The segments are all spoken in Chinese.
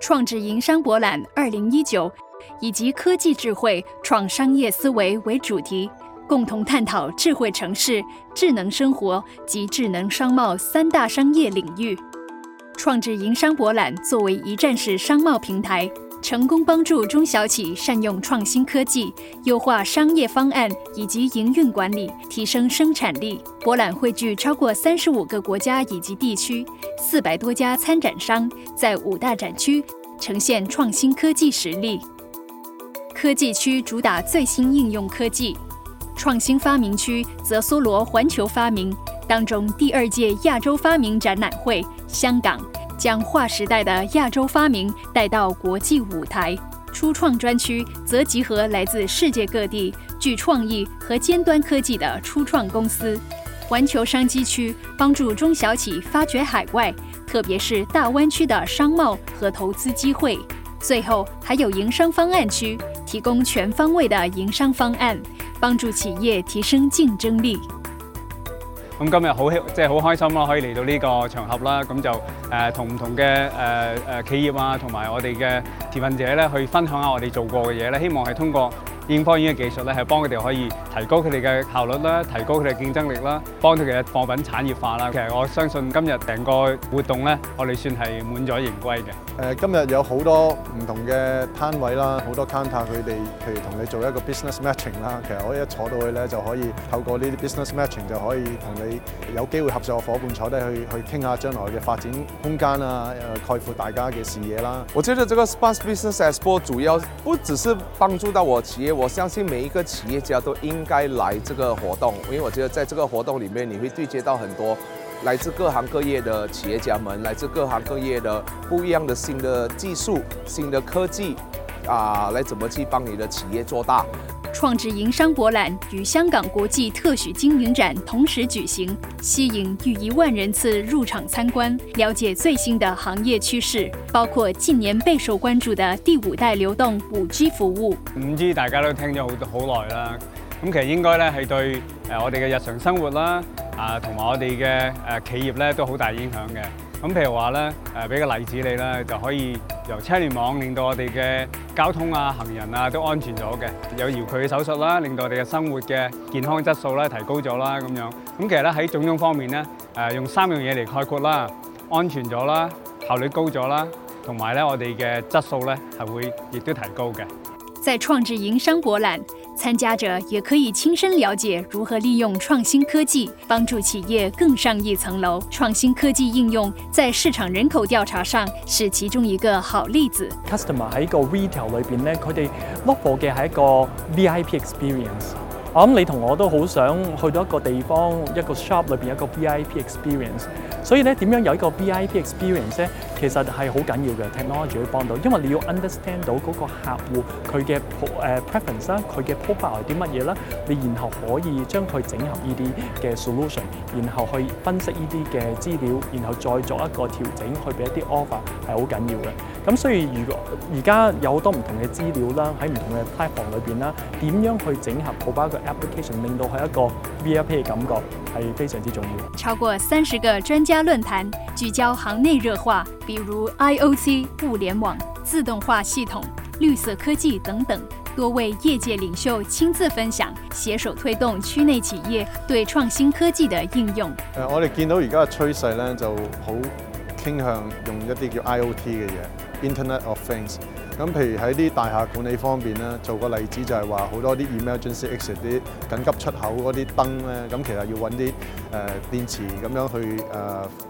创智营商博览二零一九，以及科技智慧创商业思维为主题，共同探讨智慧城市、智能生活及智能商贸三大商业领域。创智营商博览作为一站式商贸平台。成功帮助中小企业善用创新科技，优化商业方案以及营运管理，提升生产力。博览会聚超过三十五个国家以及地区，四百多家参展商在五大展区呈现创新科技实力。科技区主打最新应用科技，创新发明区则搜罗环球发明，当中第二届亚洲发明展览会，香港。将划时代的亚洲发明带到国际舞台。初创专区则集合来自世界各地具创意和尖端科技的初创公司。环球商机区帮助中小企发掘海外，特别是大湾区的商贸和投资机会。最后还有营商方案区，提供全方位的营商方案，帮助企业提升竞争力。咁今日好即系好开心啦，可以嚟到呢个场合啦，咁就。誒同唔同嘅誒誒企業啊，同埋我哋嘅提问者咧，去分享下我哋做過嘅嘢咧，希望係通過。煙方煙嘅技術咧，係幫佢哋可以提高佢哋嘅效率啦，提高佢哋競爭力啦，幫佢哋嘅貨品產業化啦。其實我相信今日成個活動咧，我哋算係滿咗盈歸嘅。誒，今日有好多唔同嘅攤位啦，好多 counter 佢哋，譬如同你做一個 business matching 啦。其實我一坐到去咧，就可以透過呢啲 business matching 就可以同你有機會合作嘅伙伴坐低去去傾下將來嘅發展空間啊，誒，概括大家嘅視野啦。我覺得呢個 space business expo 主要不只是幫助到我企業。我相信每一个企业家都应该来这个活动，因为我觉得在这个活动里面，你会对接到很多来自各行各业的企业家们，来自各行各业的不一样的新的技术、新的科技，啊，来怎么去帮你的企业做大。创智营商博览与香港国际特许经营展同时举行，吸引逾一万人次入场参观，了解最新的行业趋势，包括近年备受关注的第五代流动五 g 服务。五 g 大家都听咗好好耐啦，咁其实应该咧系对诶我哋嘅日常生活啦，啊同埋我哋嘅诶企业咧都好大影响嘅。咁譬如話咧，誒俾個例子你啦，就可以由車聯網令到我哋嘅交通啊、行人啊都安全咗嘅，有遙距嘅手術啦，令到我哋嘅生活嘅健康質素咧提高咗啦咁樣。咁其實咧喺種種方面咧，誒用三樣嘢嚟概括啦，安全咗啦，效率高咗啦，同埋咧我哋嘅質素咧係會亦都提高嘅。在創智营商博览。参加者也可以亲身了解如何利用创新科技帮助企业更上一层楼。创新科技应用在市场人口调查上是其中一个好例子。Customer 喺个 retail 里边咧，佢哋 look for 嘅系一个 VIP experience。我谂你同我都好想去到一个地方，一个 shop 里边一个 VIP experience。所以咧，点样有一个 VIP experience 咧？其實係好緊要嘅，technology 幫到，因為你要 understand 到嗰個客户佢嘅誒 preference 啦，佢嘅 profile 係啲乜嘢啦，你然後可以將佢整合呢啲嘅 solution，然後去分析呢啲嘅資料，然後再作一個調整去俾一啲 offer 係好緊要嘅。咁所以如果而家有好多唔同嘅資料啦，喺唔同嘅 type 房裏邊啦，點樣去整合套翻個 application，令到係一個 VIP 嘅感覺係非常之重要。超過三十個專家論壇聚焦行內熱化。比如 i o c 物联网、自动化系统、绿色科技等等，多位业界领袖亲自分享，携手推动区内企业对创新科技的应用。诶，我哋见到而家嘅趋势咧，就好倾向用一啲叫 IOT 嘅嘢 （Internet of Things）。咁譬如喺啲大厦管理方面咧，做个例子就系话，好多啲 email c y exit 啲紧急出口嗰啲灯咧，咁其实要揾啲诶电池咁样去诶。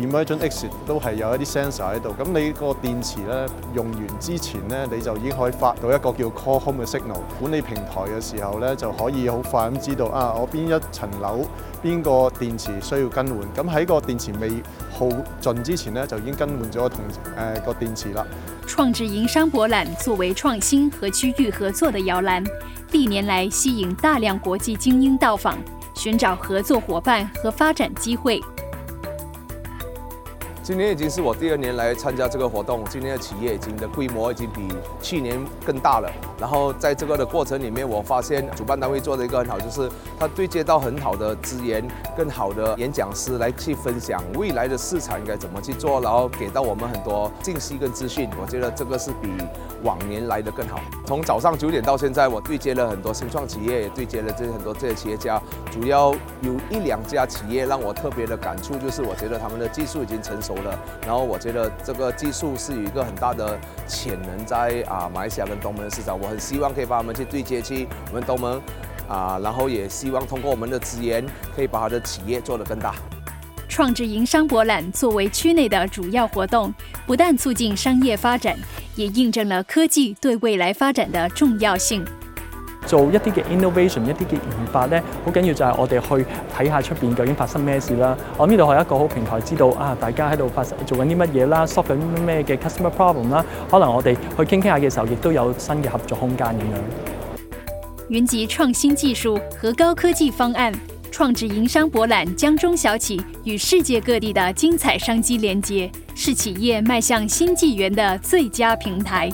e m 二米 e X 都係有一啲 sensor 喺度，咁你個電池咧用完之前咧你就已經可以發到一個叫 c a l l home 嘅 signal。管理平台嘅時候咧就可以好快咁知道啊，我邊一層樓邊個電池需要更換。咁喺個電池未耗盡之前咧就已經更換咗同誒個電池啦。創智营商博覽作為創新和區域合作的搖籃，歷年来吸引大量國際精英到訪，尋找合作伙伴和發展機會。今年已经是我第二年来参加这个活动，今年的企业已经的规模已经比去年更大了。然后在这个的过程里面，我发现主办单位做的一个很好，就是他对接到很好的资源，更好的演讲师来去分享未来的市场应该怎么去做，然后给到我们很多信息跟资讯。我觉得这个是比往年来的更好。从早上九点到现在，我对接了很多新创企业，也对接了这些很多这些企业家。主要有一两家企业让我特别的感触，就是我觉得他们的技术已经成熟了，然后我觉得这个技术是有一个很大的潜能在啊，马来西亚跟东盟的市场，我很希望可以把他们去对接去我们东盟，啊，然后也希望通过我们的资源可以把他的企业做得更大。创智营商博览作为区内的主要活动，不但促进商业发展，也印证了科技对未来发展的重要性。做一啲嘅 innovation，一啲嘅研发咧，好紧要就系我哋去睇下出边究竟发生咩事啦。我呢度系一个好平台，知道啊，大家喺度发生做紧啲乜嘢啦，solve 紧咩嘅 customer problem 啦。可能我哋去倾倾下嘅时候，亦都有新嘅合作空间咁样。云集创新技术和高科技方案。创智营商博览将中小企与世界各地的精彩商机连接，是企业迈向新纪元的最佳平台。